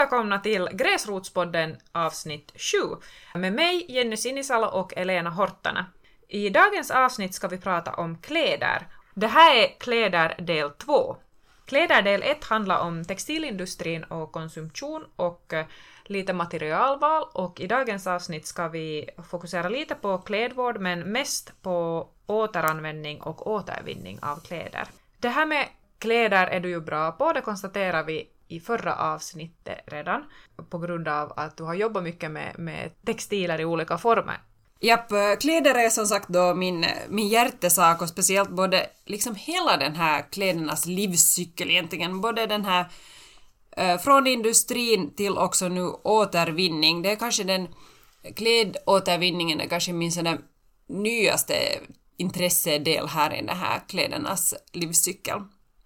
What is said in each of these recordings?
Välkomna till Gräsrotspodden avsnitt 7 med mig Jenny Sinisalo och Elena Hortana. I dagens avsnitt ska vi prata om kläder. Det här är kläder del 2. Kläder del 1 handlar om textilindustrin och konsumtion och eh, lite materialval och i dagens avsnitt ska vi fokusera lite på klädvård men mest på återanvändning och återvinning av kläder. Det här med kläder är du ju bra på, det konstaterar vi i förra avsnittet redan, på grund av att du har jobbat mycket med, med textiler i olika former. Japp, eh, kläder är som sagt då min, min hjärtesak och speciellt både liksom hela den här klädernas livscykel egentligen, både den här eh, från industrin till också nu återvinning. Det är kanske den klädåtervinningen är kanske min sådär nyaste intressedel här i den här klädernas livscykel.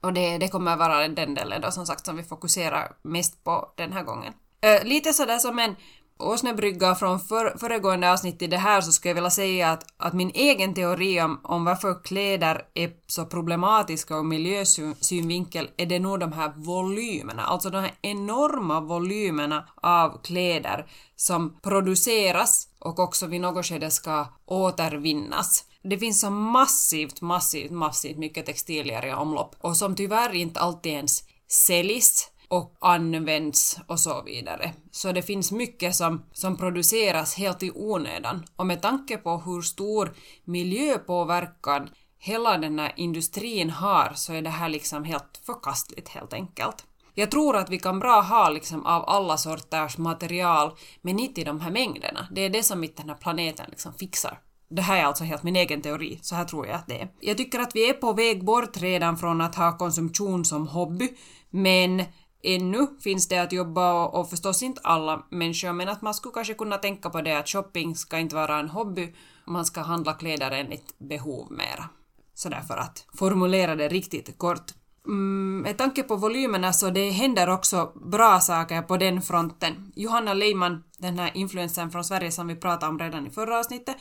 Och det, det kommer vara den delen då som sagt som vi fokuserar mest på den här gången. Äh, lite sådär som en åsnebrygga från för, föregående avsnitt i det här så skulle jag vilja säga att, att min egen teori om, om varför kläder är så problematiska ur miljösynvinkel är det nog de här volymerna, alltså de här enorma volymerna av kläder som produceras och också vid något skede ska återvinnas. Det finns så massivt, massivt, massivt mycket textilier i omlopp och som tyvärr inte alltid ens säljs och används och så vidare. Så det finns mycket som, som produceras helt i onödan och med tanke på hur stor miljöpåverkan hela den här industrin har så är det här liksom helt förkastligt helt enkelt. Jag tror att vi kan bra ha liksom av alla sorters material men inte i de här mängderna. Det är det som inte den här planeten liksom fixar. Det här är alltså helt min egen teori, så här tror jag att det är. Jag tycker att vi är på väg bort redan från att ha konsumtion som hobby, men ännu finns det att jobba och, och förstås inte alla människor, men att man skulle kanske kunna tänka på det att shopping ska inte vara en hobby, man ska handla kläder enligt behov mera. Så därför att formulera det riktigt kort. Mm, med tanke på volymerna så det händer också bra saker på den fronten. Johanna Leiman, den här influensen från Sverige som vi pratade om redan i förra avsnittet,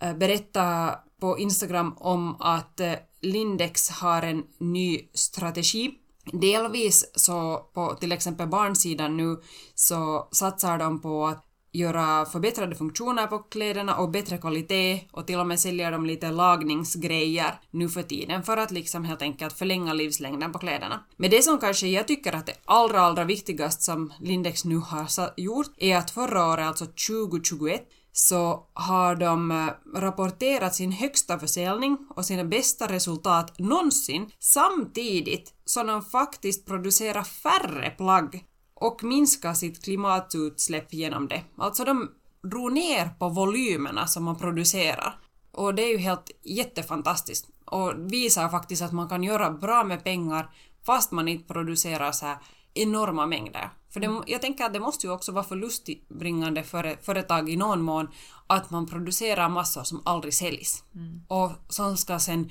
eh, berättade på Instagram om att eh, Lindex har en ny strategi. Delvis så på till exempel barnsidan nu så satsar de på att göra förbättrade funktioner på kläderna och bättre kvalitet och till och med säljer de lite lagningsgrejer nu för tiden för att liksom helt enkelt förlänga livslängden på kläderna. Men det som kanske jag tycker att det allra allra viktigast som Lindex nu har gjort är att förra året, alltså 2021, så har de eh, rapporterat sin högsta försäljning och sina bästa resultat någonsin samtidigt som de faktiskt producerar färre plagg och minskar sitt klimatutsläpp genom det. Alltså de drog ner på volymerna som man producerar. Och det är ju helt jättefantastiskt och visar faktiskt att man kan göra bra med pengar fast man inte producerar så här enorma mängder. För det, jag tänker att det måste ju också vara förlustbringande för företag i någon mån att man producerar massor som aldrig säljs mm. och som ska sen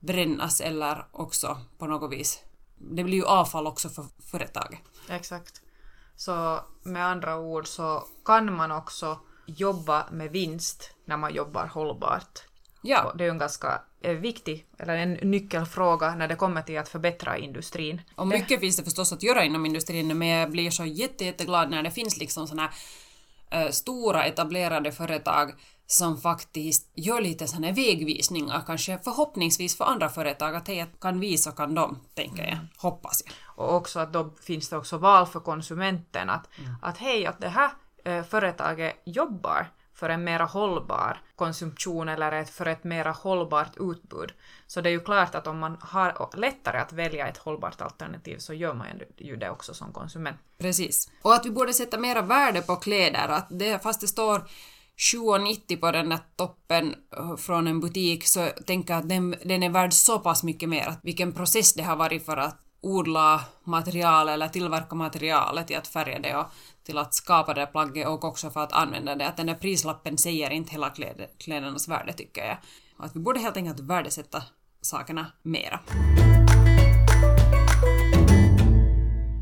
brännas eller också på något vis. Det blir ju avfall också för företaget. Exakt. Så med andra ord så kan man också jobba med vinst när man jobbar hållbart. Ja. det är en ganska eh, viktig, eller en nyckelfråga när det kommer till att förbättra industrin. Och mycket det... finns det förstås att göra inom industrin, men jag blir så jätte, jätteglad när det finns liksom såna här äh, stora etablerade företag som faktiskt gör lite såna vägvisningar, kanske förhoppningsvis för andra företag, att hej, kan vi så kan de, tänker jag, mm. hoppas jag. Och också att då finns det också val för konsumenten, att, mm. att hej, att det här äh, företaget jobbar för en mera hållbar konsumtion eller ett, för ett mera hållbart utbud. Så det är ju klart att om man har lättare att välja ett hållbart alternativ så gör man ju det också som konsument. Precis. Och att vi borde sätta mera värde på kläder, att det, fast det står 7,90 på den där toppen eh, från en butik så tänker jag att den, den är värd så pass mycket mer, att vilken process det har varit för att odla material eller tillverka materialet i att färga det och till att skapa det plagget och också för att använda det. Att den där prislappen säger inte hela kläd klädernas värde tycker jag. Att vi borde helt enkelt värdesätta sakerna mera.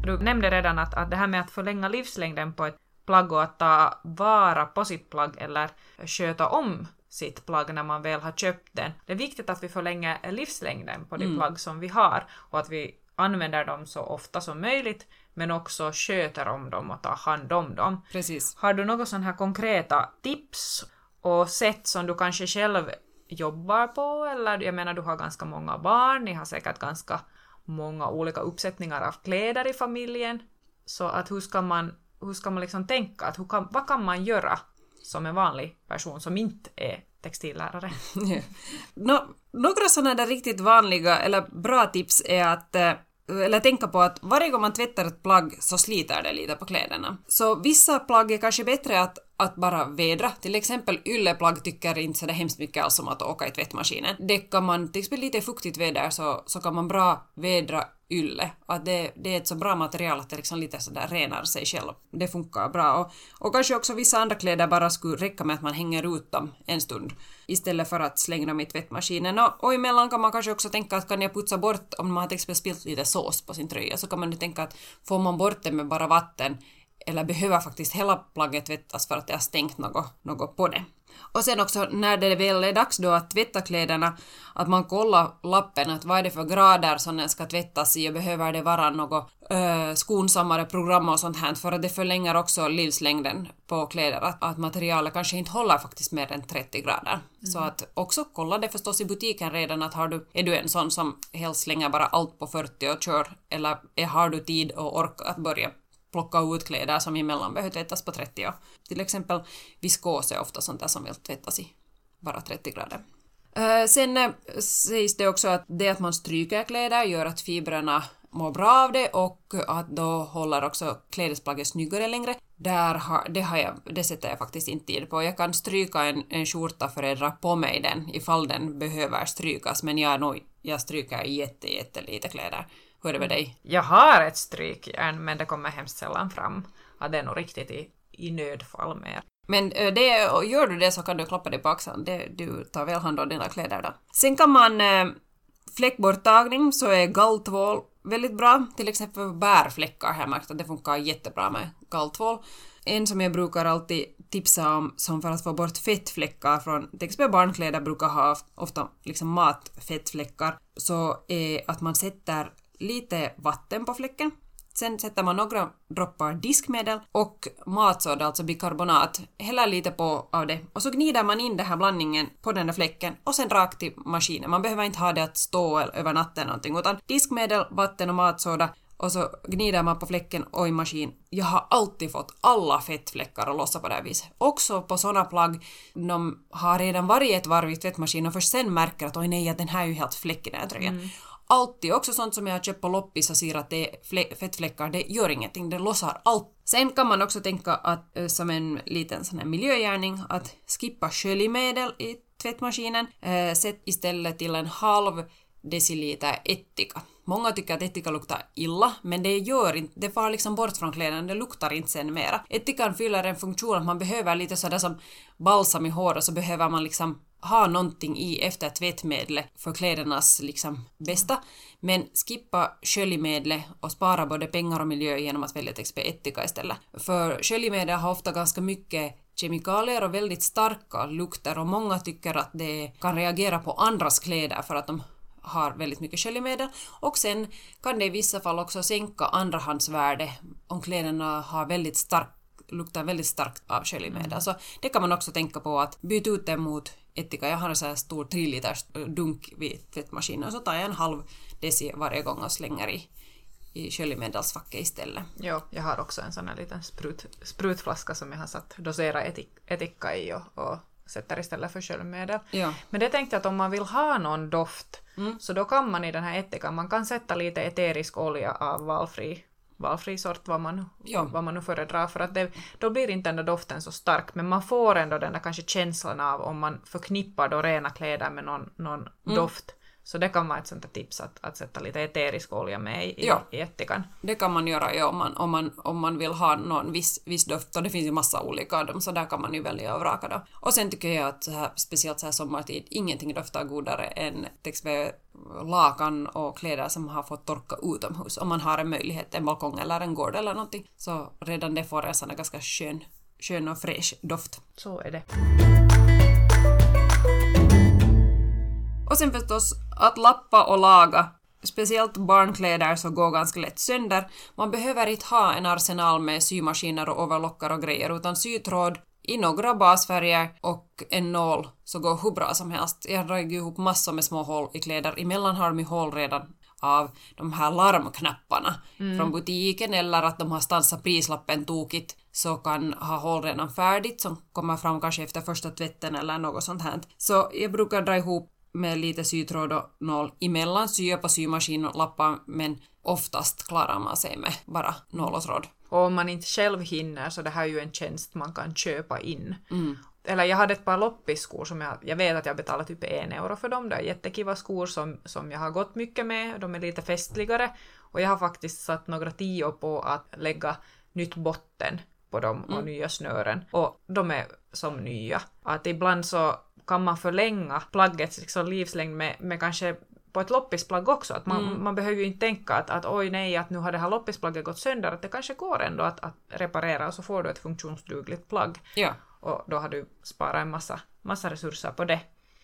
Du nämnde redan att, att det här med att förlänga livslängden på ett plagg och att ta vara på sitt plagg eller sköta om sitt plagg när man väl har köpt den. Det är viktigt att vi förlänger livslängden på de mm. plagg som vi har och att vi använder dem så ofta som möjligt men också sköter om dem och tar hand om dem. Precis. Har du några sådana här konkreta tips och sätt som du kanske själv jobbar på? Eller jag menar, du har ganska många barn, ni har säkert ganska många olika uppsättningar av kläder i familjen. Så att hur ska man, hur ska man liksom tänka? Att hur kan, vad kan man göra som en vanlig person som inte är textillärare? no, några sådana där riktigt vanliga eller bra tips är att eh, eller tänka på att varje gång man tvättar ett plagg så sliter det lite på kläderna. Så vissa plagg är kanske bättre att, att bara vädra. Till exempel ylleplagg tycker inte så hemskt mycket alls om att åka i tvättmaskinen. Det kan man, till exempel lite fuktigt väder så, så kan man bra vädra ylle. Att det, det är ett så bra material att det liksom lite sådär renar sig själv. Det funkar bra. Och, och kanske också vissa andra kläder bara skulle räcka med att man hänger ut dem en stund istället för att slänga dem i tvättmaskinen. Och, och emellan kan man kanske också tänka att kan jag putsa bort, om man har till exempel spilt lite sås på sin tröja, så kan man ju tänka att får man bort det med bara vatten eller behöver faktiskt hela plagget tvättas för att det har stängt något, något på det. Och sen också när det väl är dags då att tvätta kläderna, att man kollar lappen att vad är det för grader som den ska tvättas i och behöver det vara något äh, skonsammare program och sånt här för att det förlänger också livslängden på kläder, att, att materialet kanske inte håller faktiskt mer än 30 grader. Mm. Så att också kolla det förstås i butiken redan att har du, är du en sån som helst slänger bara allt på 40 och kör eller är, har du tid och ork att börja plocka ut kläder som emellan behöver tvättas på 30. Och till exempel viskos är ofta sånt där som vill tvättas i bara 30 grader. Sen sägs det också att det att man stryker kläder gör att fibrerna mår bra av det och att då håller också klädesplagget snyggare längre. Där har, det, har jag, det sätter jag faktiskt inte tid på. Jag kan stryka en, en skjorta för att dra på mig den ifall den behöver strykas men jag, nog, jag stryker jätte, jättelite kläder. Hur är det med dig? Jag har ett strykjärn men det kommer hemskt sällan fram. Att det är nog riktigt i, i nödfall mer. Men det, gör du det så kan du klappa dig på axeln. Det, du tar väl hand om dina kläder då. Sen kan man eh, fläckborttagning så är galltvål väldigt bra. Till exempel bärfläckar har jag märkt att det funkar jättebra med galltvål. En som jag brukar alltid tipsa om som för att få bort fettfläckar från till exempel barnkläder brukar ha ofta liksom matfettfläckar så är att man sätter lite vatten på fläcken. Sen sätter man några droppar diskmedel och matsåda, alltså bikarbonat, häller lite på av det och så gnider man in den här blandningen på den där fläcken och sen rakt till maskinen. Man behöver inte ha det att stå över natten någonting utan diskmedel, vatten och matsåda och så gnider man på fläcken och i maskin. Jag har alltid fått alla fettfläckar att lossa på det här viset. Också på såna plagg, de har redan varit ett varv i tvättmaskinen och först sen märker att oj nej, den här är ju helt fläckig den här tröjan. Mm alltid, också sånt som jag har köpt på loppis och ser att det är fettfläckar, det gör ingenting, det lossar allt. Sen kan man också tänka att eh, som en liten sån här miljögärning att skippa sköljmedel i tvättmaskinen. Äh, sätt istället till en halv deciliter ättika. Många tycker att ättika luktar illa, men det gör inte, det far liksom bort från kläderna, det luktar inte sen mera. Ättikan fyller en funktion att man behöver lite sådär som balsam i håret så behöver man liksom ha någonting i efter tvättmedlet för klädernas liksom bästa. Men skippa sköljmedlet och spara både pengar och miljö genom att välja till exempel ättika istället. För sköljmedel har ofta ganska mycket kemikalier och väldigt starka lukter och många tycker att det kan reagera på andras kläder för att de har väldigt mycket sköljmedel och sen kan det i vissa fall också sänka andrahandsvärde om kläderna har väldigt stark luktar väldigt starkt av sköljmedel. Mm. Så det kan man också tänka på att byta ut det mot ättika. Jag har en sån här stor 3 liters dunk vid tvättmaskinen och så tar jag en halv deci varje gång och slänger i, i sköljmedelsfacket istället. Jo, jag har också en sån här liten sprut, sprutflaska som jag har satt dosera etik, etika i och, och sätter istället för sköljmedel. Ja. Men det tänkte jag att om man vill ha någon doft mm. så då kan man i den här ättikan, man kan sätta lite eterisk olja av valfri valfri sort vad man, ja. vad man nu föredrar för att det, då blir inte den där doften så stark men man får ändå den där kanske känslan av om man förknippar då rena kläder med någon, någon mm. doft så det kan vara ett sånt tips att, att sätta lite eterisk olja med i, ja. i ättikan. Det kan man göra ja, om, man, om, man, om man vill ha någon viss, viss doft och det finns ju massa olika dem så där kan man ju välja och vraka då. Och sen tycker jag att så här, speciellt så här sommartid, ingenting doftar godare än till lakan och kläder som har fått torka utomhus. Om man har en möjlighet, en balkong eller en gård eller någonting, så redan det får en sån ganska skön, skön och fräsch doft. Så är det. Och sen förstås att lappa och laga speciellt barnkläder så går ganska lätt sönder. Man behöver inte ha en arsenal med symaskiner och overlockar och grejer utan sytråd i några basfärger och en nål så går hur bra som helst. Jag drar ihop massor med små hål i kläder. Emellan har de hål redan av de här larmknapparna mm. från butiken eller att de har stansat prislappen tokigt så kan ha hål redan färdigt som kommer fram kanske efter första tvätten eller något sånt här. Så jag brukar dra ihop med lite sytråd och nål emellan, sya på symaskin och lappar men oftast klarar man sig med bara nål och tråd. Och om man inte själv hinner så det här är ju en tjänst man kan köpa in. Mm. Eller jag hade ett par loppisskor som jag, jag vet att jag betalade typ en euro för dem. Det är jättekiva skor som, som jag har gått mycket med. De är lite festligare. Och jag har faktiskt satt några tio på att lägga nytt botten på dem och Mm. nya snören. Och de är som nya. Att ibland så kan man förlänga plaggets liksom livslängd med, med kanske på ett loppisplagg också. Att man, Mm. man behöver ju inte tänka att, att oj nej, att nu har det här loppisplagget gått sönder. Att det kanske går ändå att, att reparera och så får du ett funktionsdugligt plagg. Ja. Och då har du sparat en massa, massa resurser på det.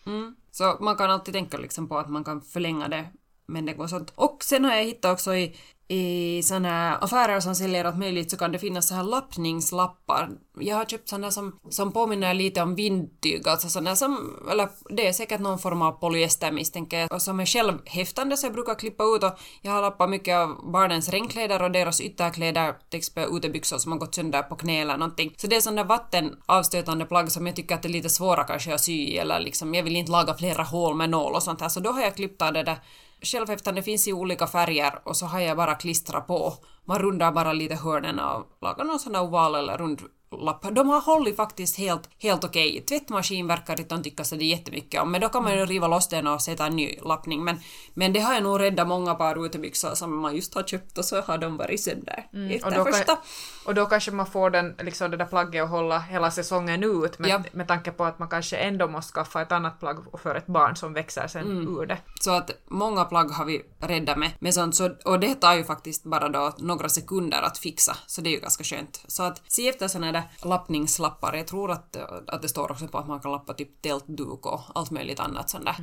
Mm. Så man kan alltid tänka liksom på att man kan förlänga det, men det går sånt. Och sen har jag hittat också i, i såna affärer som säljer allt möjligt så kan det finnas så här lappningslappar. Jag har köpt såna som, som påminner lite om vindtyg, alltså såna som, eller det är säkert någon form av polyester misstänker jag, och som är självhäftande så jag brukar klippa ut och jag har lappat mycket av barnens regnkläder och deras ytterkläder, till exempel utebyxor som har gått sönder på knä eller någonting. Så det är sådana vattenavstötande plagg som jag tycker att det är lite svåra kanske att sy i, eller liksom jag vill inte laga flera hål med nål och sånt här så då har jag klippt av det där Självhäftande finns i olika färger och så har jag bara klistra på. Man rundar bara lite hörnen och lagar någon sån där oval eller rund lapp. De har hållit faktiskt helt, helt okej. Tvättmaskin verkar inte tycka så det är jättemycket om, men då kan man ju riva loss den och sätta en ny lappning. Men, men det har jag nog räddat många par utebyxor som man just har köpt och så har de varit sönder efter och då kan- första. Och då kanske man får den, liksom det där plagget att hålla hela säsongen ut med, Ja. med tanke på att man kanske ändå måste skaffa ett annat plagg för ett barn som växer sen Mm. ur det. Så att många plagg har vi räddat med, med sånt, så, och det tar ju faktiskt bara då några sekunder att fixa, så det är ju ganska skönt. Så att se efter såna där lappningslappar, jag tror att, att det står också på att man kan lappa typ tältduk och allt möjligt annat sånt där,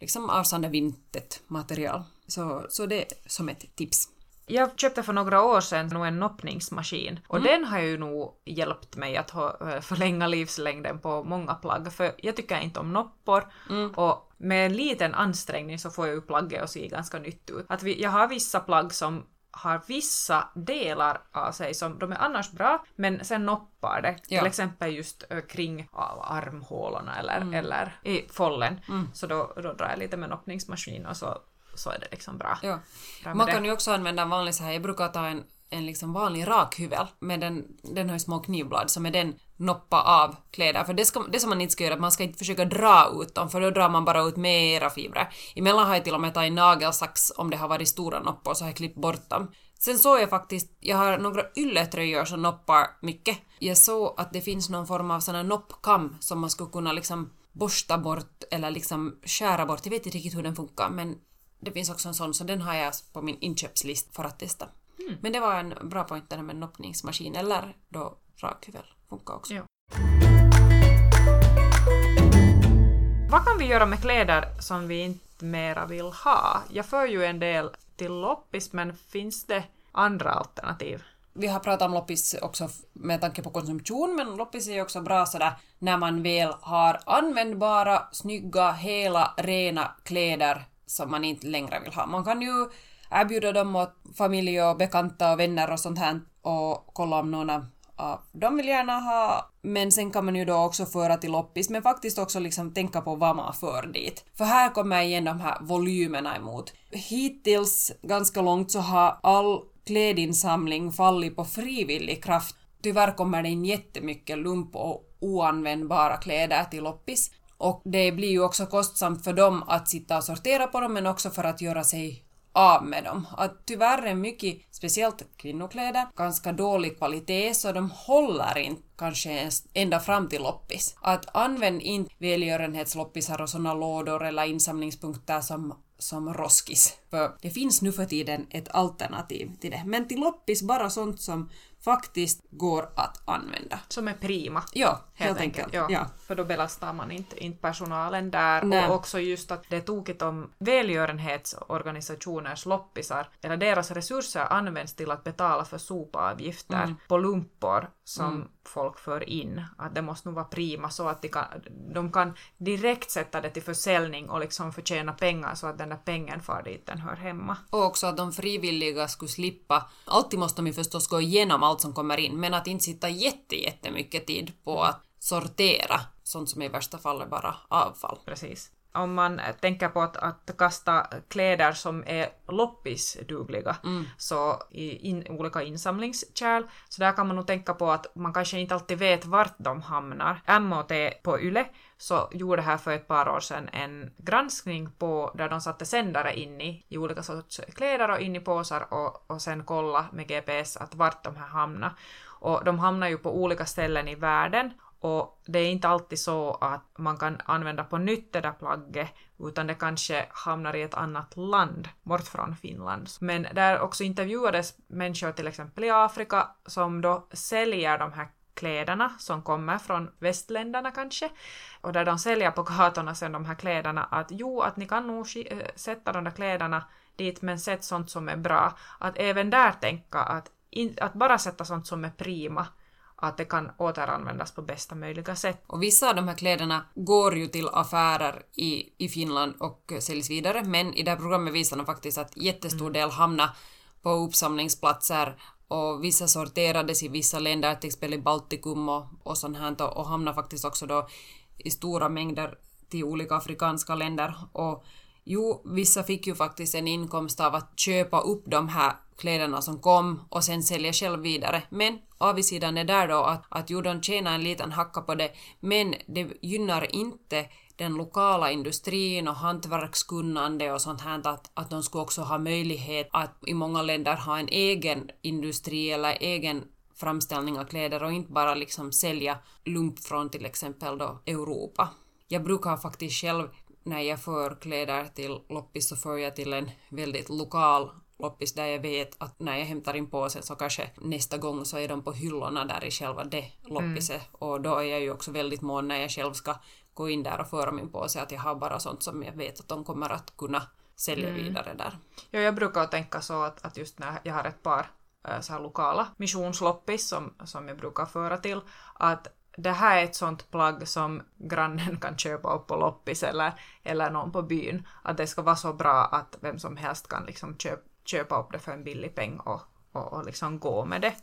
liksom av sånt där vintet material. Så, så det är som ett tips. Jag köpte för några år sedan nog en noppningsmaskin. Och den har ju nog hjälpt mig att eh, förlänga livslängden på många plagg. För jag tycker inte om noppor. Och med en liten ansträngning så får jag ju plagget att se ganska nytt ut. Att vi, jag har vissa plagg som har vissa delar av sig som de är annars bra, men sen noppar det. Ja. Till exempel just kring armhålorna eller, eller i follen. Så då, då drar jag lite med noppningsmaskin och så, så är det liksom bra. Ja. Bra Man det. kan ju också använda en vanlig så här, jag brukar ta en, en liksom vanlig rakhyvel, med den, den har ju små knivblad, så med den noppa av kläder. För det, ska, det som man inte ska göra, man ska inte försöka dra ut dem, för då drar man bara ut mera fibrer. Emellan har jag till och med tagit nagelsax om det har varit stora noppor, så har jag klippt bort dem. Sen såg jag faktiskt, jag har några ylletröjor som noppar mycket. Jag såg att det finns någon form av sån här noppkam som man skulle kunna liksom borsta bort eller liksom skära bort. Jag vet inte riktigt hur den funkar, men det finns också en sån, så den har jag på min inköpslist för att testa. Men det var en bra point det där med noppningsmaskin, eller då rakhyvel funkar också. Ja. Vad kan vi göra med kläder som vi inte mera vill ha? Jag för ju en del till loppis, men finns det andra alternativ? Vi har pratat om loppis också med tanke på konsumtion, men loppis är ju också bra sådär när man väl har användbara, snygga, hela, rena kläder som man inte längre vill ha. Man kan ju Äh, erbjuda dem åt familj och bekanta och vänner och sånt här och kolla om någon av dem vill gärna ha, men sen kan man ju då också föra till loppis, men faktiskt också liksom tänka på vad man för dit. För här kommer igen de här volymerna emot. Hittills ganska långt så har all klädinsamling fallit på frivillig kraft. Tyvärr kommer det in jättemycket lump och oanvändbara kläder till loppis. Och det blir ju också kostsamt för dem att sitta och sortera på dem, men också för att göra sig av med dem. Att tyvärr är mycket, speciellt kvinnokläder, ganska dålig kvalitet så de håller inte kanske ens ända fram till loppis. Att använd inte välgörenhetsloppisar och såna lådor eller insamlingspunkter som som Roskis. För det finns nu för tiden ett alternativ till det. Men till loppis bara sånt som faktiskt går att använda. Som är prima. Ja, helt, enkelt. Ja, Ja. För då belastar man inte, inte personalen där. Nej. Och också just att det är tokigt om välgörenhetsorganisationers loppisar eller deras resurser används till att betala för sopavgifter Mm. på lumpor som folk för in. Att det måste nog vara prima så att de kan, de kan direkt sätta det till försäljning och liksom förtjäna pengar så att den där pengen far dit den hör hemma. Och också att de frivilliga skulle slippa, alltid måste de ju förstås gå igenom allt som kommer in, men att inte sitta jätte, jättemycket tid på att sortera sånt som i värsta fall är bara avfall. Precis. Om man tänker på att, att kasta kläder som är loppisdugliga så i in, olika insamlingskärl, så där kan man nog tänka på att man kanske inte alltid vet vart de hamnar. MOT på YLE så gjorde här för ett par år sedan en granskning på där de satte sändare in i, i olika sorts kläder och in i påsar och, och sen kolla med GPS att vart de här hamnar. Och de hamnar ju på olika ställen i världen och det är inte alltid så att man kan använda på nytt det där plagget, utan det kanske hamnar i ett annat land, bort från Finland. Men där också intervjuades människor till exempel i Afrika som då säljer de här kläderna som kommer från västländerna kanske, och där de säljer på gatorna sen de här kläderna att jo, att ni kan nog eh, sätta de där kläderna dit, men sätt sånt som är bra. Att även där tänka att, in, att bara sätta sånt som är prima, att det kan återanvändas på bästa möjliga sätt. Och vissa av de här kläderna går ju till affärer i, i Finland och säljs vidare, men i det här programmet visar de faktiskt att jättestor del hamnar på uppsamlingsplatser och vissa sorterades i vissa länder, till exempel i Baltikum och, och sånt här, och, och hamnar faktiskt också då i stora mängder till olika afrikanska länder. Och jo, vissa fick ju faktiskt en inkomst av att köpa upp de här kläderna som kom och sen sälja själv vidare. Men avigsidan är där då att, att jo, de tjänar en liten hacka på det, men det gynnar inte den lokala industrin och hantverkskunnande och sånt här, att, att de skulle också ha möjlighet att i många länder ha en egen industri eller egen framställning av kläder och inte bara liksom sälja lump från till exempel då Europa. Jag brukar faktiskt själv när jag för kläder till loppis så för jag till en väldigt lokal loppis där jag vet att när jag hämtar in påsen så kanske nästa gång så är de på hyllorna där i själva det loppiset. Och då är jag ju också väldigt mån när jag själv ska gå in där och föra min påse att jag har bara sånt som jag vet att de kommer att kunna sälja vidare där. Ja, jag brukar tänka så att, att just när jag har ett par äh, så här lokala missionsloppis som, som jag brukar föra till, att det här är ett sånt plagg som grannen kan köpa upp på loppis eller, eller någon på byn. Att det ska vara så bra att vem som helst kan liksom köp, köpa upp det för en billig peng och, och, och liksom gå med det.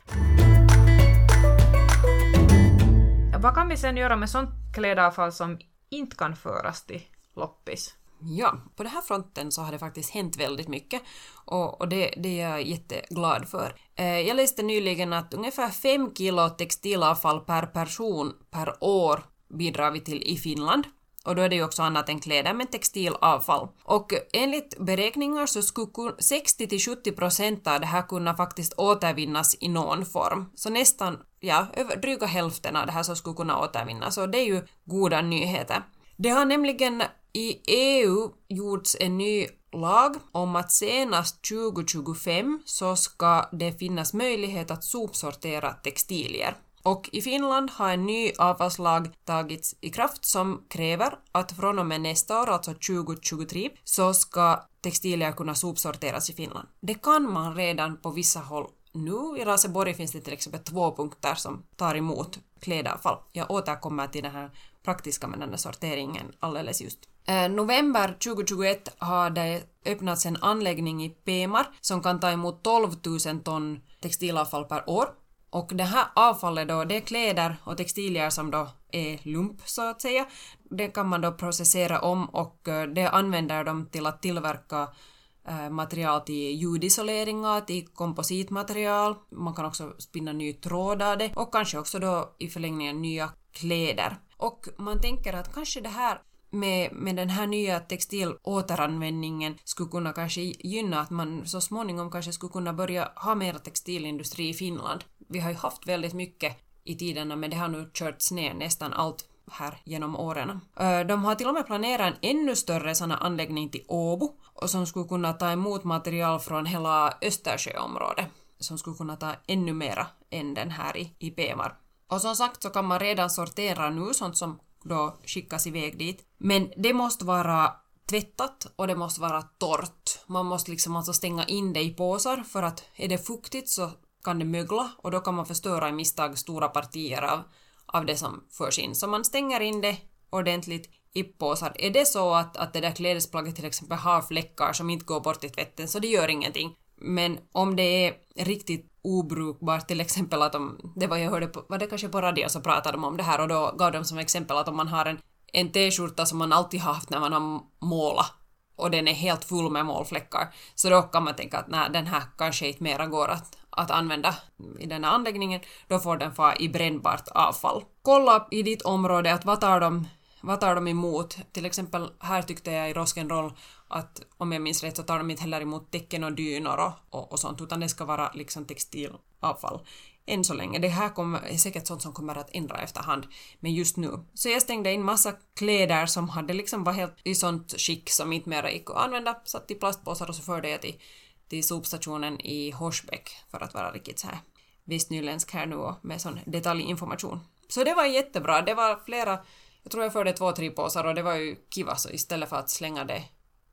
Vad kan vi sen göra med sånt klädavfall som inte kan föras till loppis? Ja, på den här fronten så har det faktiskt hänt väldigt mycket och, och det, det är jag jätteglad för. Eh, jag läste nyligen att ungefär 5 kilo textilavfall per person per år bidrar vi till i Finland. Och då är det ju också annat än kläder, men textilavfall. Och enligt beräkningar så skulle 60-70 procent av det här kunna faktiskt återvinnas i någon form. Så nästan, ja, över dryga hälften av det här så skulle kunna återvinnas, och det är ju goda nyheter. Det har nämligen i EU gjorts en ny lag om att senast 2025 så ska det finnas möjlighet att sopsortera textilier. Och i Finland har en ny avfallslag tagits i kraft som kräver att från och med nästa år, alltså 2023, så ska textilier kunna sopsorteras i Finland. Det kan man redan på vissa håll nu. I Raseborg finns det till exempel två punkter som tar emot klädavfall. Jag återkommer till den här praktiska med den här sorteringen alldeles just. Eh, november 2021 har det öppnats en anläggning i Pemar som kan ta emot 12 000 ton textilavfall per år. Och det här avfallet då, det är kläder och textilier som då är lump så att säga. Det kan man då processera om och eh, det använder de till att tillverka eh, material till ljudisoleringar, till kompositmaterial. Man kan också spinna ny tråd av det och kanske också då i förlängningen nya kläder. Och man tänker att kanske det här med, med den här nya textilåteranvändningen skulle kunna kanske gynna att man så småningom kanske skulle kunna börja ha mer textilindustri i Finland. Vi har ju haft väldigt mycket i tiderna men det har nu körts ner nästan allt här genom åren. De har till och med planerat en ännu större sån anläggning till Åbo och som skulle kunna ta emot material från hela Östersjöområdet som skulle kunna ta ännu mera än den här i, i och som sagt så kan man redan sortera nu sånt som då skickas iväg dit. Men det måste vara tvättat och det måste vara torrt. Man måste liksom alltså stänga in det i påsar för att är det fuktigt så kan det mögla och då kan man förstöra i misstag stora partier av, av det som förs in. Så man stänger in det ordentligt i påsar. Är det så att, att det där klädesplagget till exempel har fläckar som inte går bort i tvätten så det gör ingenting. Men om det är riktigt obrukbart, till exempel att om, det var jag hörde på, var det kanske på radio så pratade de om det här och då gav de som exempel att om man har en, en t-skjorta som man alltid haft när man har målat och den är helt full med målfläckar, så då kan man tänka att nej, den här kanske inte mera går att, att använda i den här anläggningen, då får den få i brännbart avfall. Kolla i ditt område att vad tar de vad tar de emot? Till exempel här tyckte jag i Roskenroll att om jag minns rätt så tar de inte heller emot tecken och dynor och, och, och sånt utan det ska vara liksom textilavfall än så länge. Det här kommer, är säkert sånt som kommer att ändra efterhand, men just nu. Så jag stängde in massa kläder som hade liksom var helt i sånt skick som inte mera gick att använda, satt i plastpåsar och så förde jag till, till sopstationen i Horsbäck för att vara riktigt så här västnyländsk här nu och med sån detaljinformation. Så det var jättebra, det var flera jag tror jag förde två, tre påsar och det var ju kiva så istället för att slänga det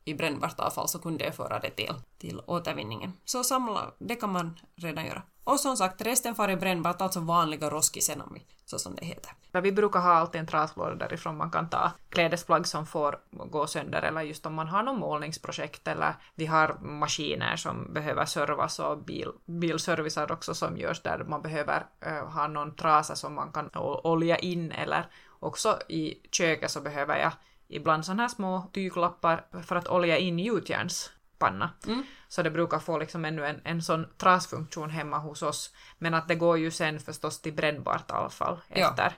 i brännbart avfall så kunde jag föra det till, till återvinningen. Så samla, det kan man redan göra. Och som sagt, resten far i brännbart, alltså vanliga roskisen så som det heter. Vi brukar ha alltid en traslåda därifrån man kan ta klädesplagg som får gå sönder eller just om man har något målningsprojekt eller vi har maskiner som behöver servas och bil, bilservicer också som görs där man behöver uh, ha någon trasa som man kan olja in eller också i köket så behöver jag ibland sådana här små tyglappar för att olja in gjutjärnspanna. Mm. Så det brukar få liksom ännu en, en sån trasfunktion hemma hos oss. Men att det går ju sen förstås till brännbart avfall efter,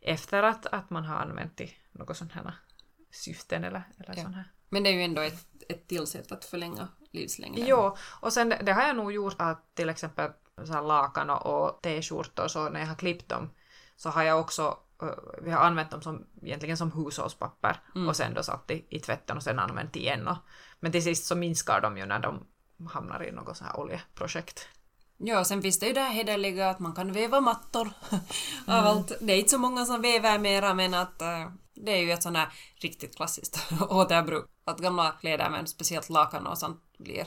ja. efter att, att man har använt i något sånt här syften eller, eller ja. sån här. Men det är ju ändå ett, ett tillsätt att förlänga livslängden. Jo, och sen det har jag nog gjort att till exempel så lakan och t-skjortor så när jag har klippt dem så har jag också vi har använt dem som, egentligen som hushållspapper mm. och sen då satt i, i tvätten och sen använt igen. Och, men till sist så minskar de ju när de hamnar i något så här oljeprojekt. Ja, sen finns det ju det här hederliga att man kan väva mattor av allt. Det är inte så många som väver mera men att uh, det är ju ett sånt här riktigt klassiskt återbruk. Att gamla kläder med speciellt lakan och sånt blir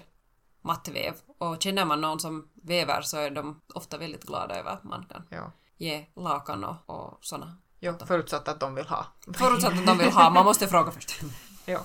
mattväv. Och känner man någon som väver så är de ofta väldigt glada över att man kan ja. Ge lakan och, och såna Jo, förutsatt att de vill ha. Förutsatt att de vill ha, man måste fråga först. ja.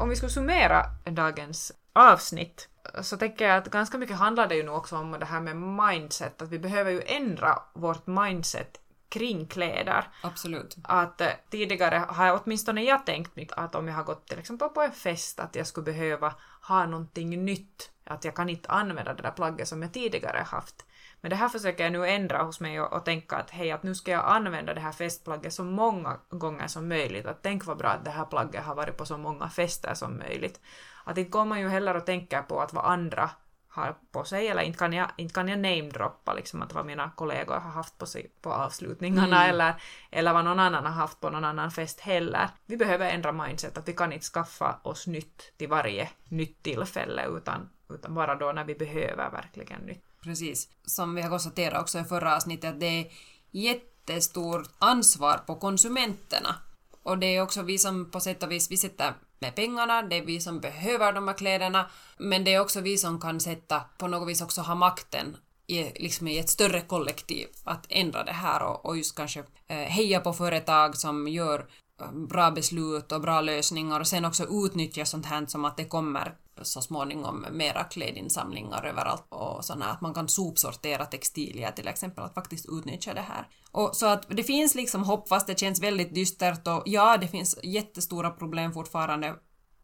Om vi skulle summera dagens avsnitt så tänker jag att ganska mycket handlar det ju nu också om det här med mindset, att vi behöver ju ändra vårt mindset kring kläder. Absolut. Att eh, tidigare har åtminstone jag tänkt mycket att om jag har gått till exempel på en fest att jag skulle behöva ha någonting nytt, att jag kan inte använda det där plagget som jag tidigare haft. Men det här försöker jag nu ändra hos mig och, och tänka att hej, att nu ska jag använda det här festplagget så många gånger som möjligt. Att tänk vad bra att det här plagget har varit på så många fester som möjligt. Att inte går man ju heller och tänker på att vad andra har på sig, eller inte kan jag, inte kan jag namedroppa liksom att vad mina kollegor har haft på sig på avslutningarna mm. eller, eller vad någon annan har haft på någon annan fest heller. Vi behöver ändra mindset, att vi kan inte skaffa oss nytt till varje nytt tillfälle utan, utan bara då när vi behöver verkligen nytt. Precis. Som vi har konstaterat också i förra avsnittet, att det är jättestort ansvar på konsumenterna. Och det är också vi som på sätt och vis, vi sätter med pengarna, det är vi som behöver de här kläderna, men det är också vi som kan sätta, på något vis också ha makten i, liksom i ett större kollektiv att ändra det här och, och just kanske eh, heja på företag som gör bra beslut och bra lösningar och sen också utnyttja sånt här som att det kommer så småningom mera klädinsamlingar överallt och sådana att man kan sopsortera textilier till exempel, att faktiskt utnyttja det här. Och så att det finns liksom hopp fast det känns väldigt dystert och ja, det finns jättestora problem fortfarande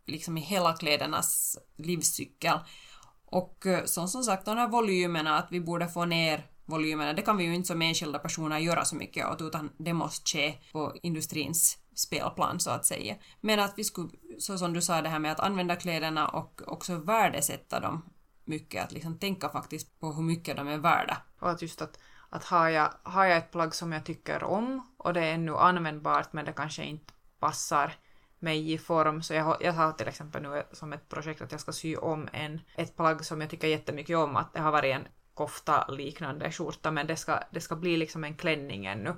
liksom i hela klädernas livscykel. Och eh, som, som sagt, de här volymerna, att vi borde få ner volymerna, det kan vi ju inte som enskilda personer göra så mycket åt, utan det måste ske på industrins spelplan så att säga. Men att vi skulle, så som du sa det här med att använda kläderna och också värdesätta dem mycket, att liksom tänka faktiskt på hur mycket de är värda. Och att just att, att har, jag, har jag ett plagg som jag tycker om och det är ännu användbart men det kanske inte passar mig i form. Så jag, har- jag har till exempel nu som ett projekt att jag ska sy om en, ett plagg som jag tycker jättemycket om, att det har varit en kofta liknande skjorta, men det ska, det ska bli liksom en klänning ännu.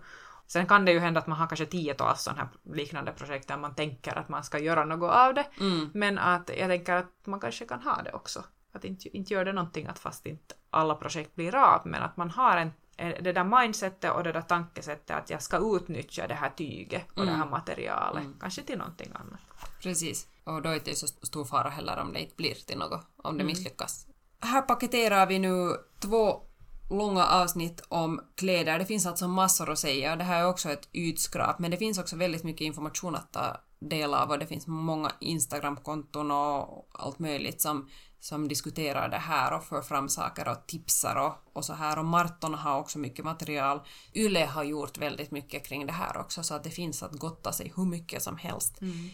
Sen kan det ju hända att man har kanske tiotals sådana här liknande projekt där man tänker att man ska göra något av det, Mm. men att jag tänker att man kanske kan ha det också. Att inte, inte gör det någonting att fast inte alla projekt blir av, men att man har en, det där mindsetet och det där tankesättet att jag ska utnyttja det här tyget och det här materialet, kanske till någonting annat. Precis. Och då är det inte så stor fara heller om det inte blir till något, om det misslyckas. Här paketerar vi nu två långa avsnitt om kläder. Det finns alltså massor att säga. Det här är också ett ytskrap, men det finns också väldigt mycket information att ta del av och det finns många Instagramkonton och allt möjligt som, som diskuterar det här och för fram saker och tipsar och, och så här. Och Marton har också mycket material. Yle har gjort väldigt mycket kring det här också, så att det finns att gotta sig hur mycket som helst. Mm.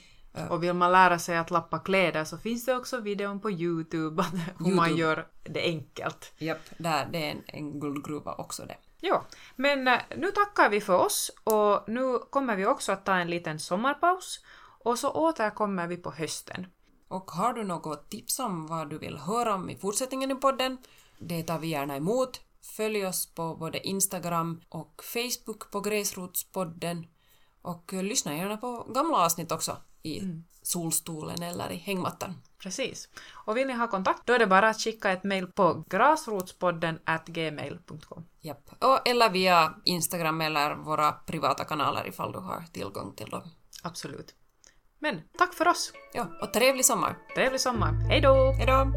Och vill man lära sig att lappa kläder så finns det också videon på Youtube, hur man YouTube. gör det enkelt. Japp, där, det är en, en guldgruva också det. Ja, men eh, nu tackar vi för oss och nu kommer vi också att ta en liten sommarpaus och så återkommer vi på hösten. Och har du något tips om vad du vill höra om i fortsättningen i podden? Det tar vi gärna emot. Följ oss på både Instagram och Facebook på Gräsrotspodden. Och lyssna gärna på gamla avsnitt också i solstolen eller i hängmattan. Precis. Och vill ni ha kontakt då är det bara att skicka ett mejl på grasrotspodden gmail.com. Japp. Och, eller via Instagram eller våra privata kanaler ifall du har tillgång till dem. Absolut. Men tack för oss! Ja, och trevlig sommar! Trevlig sommar! Hej då! Hejdå!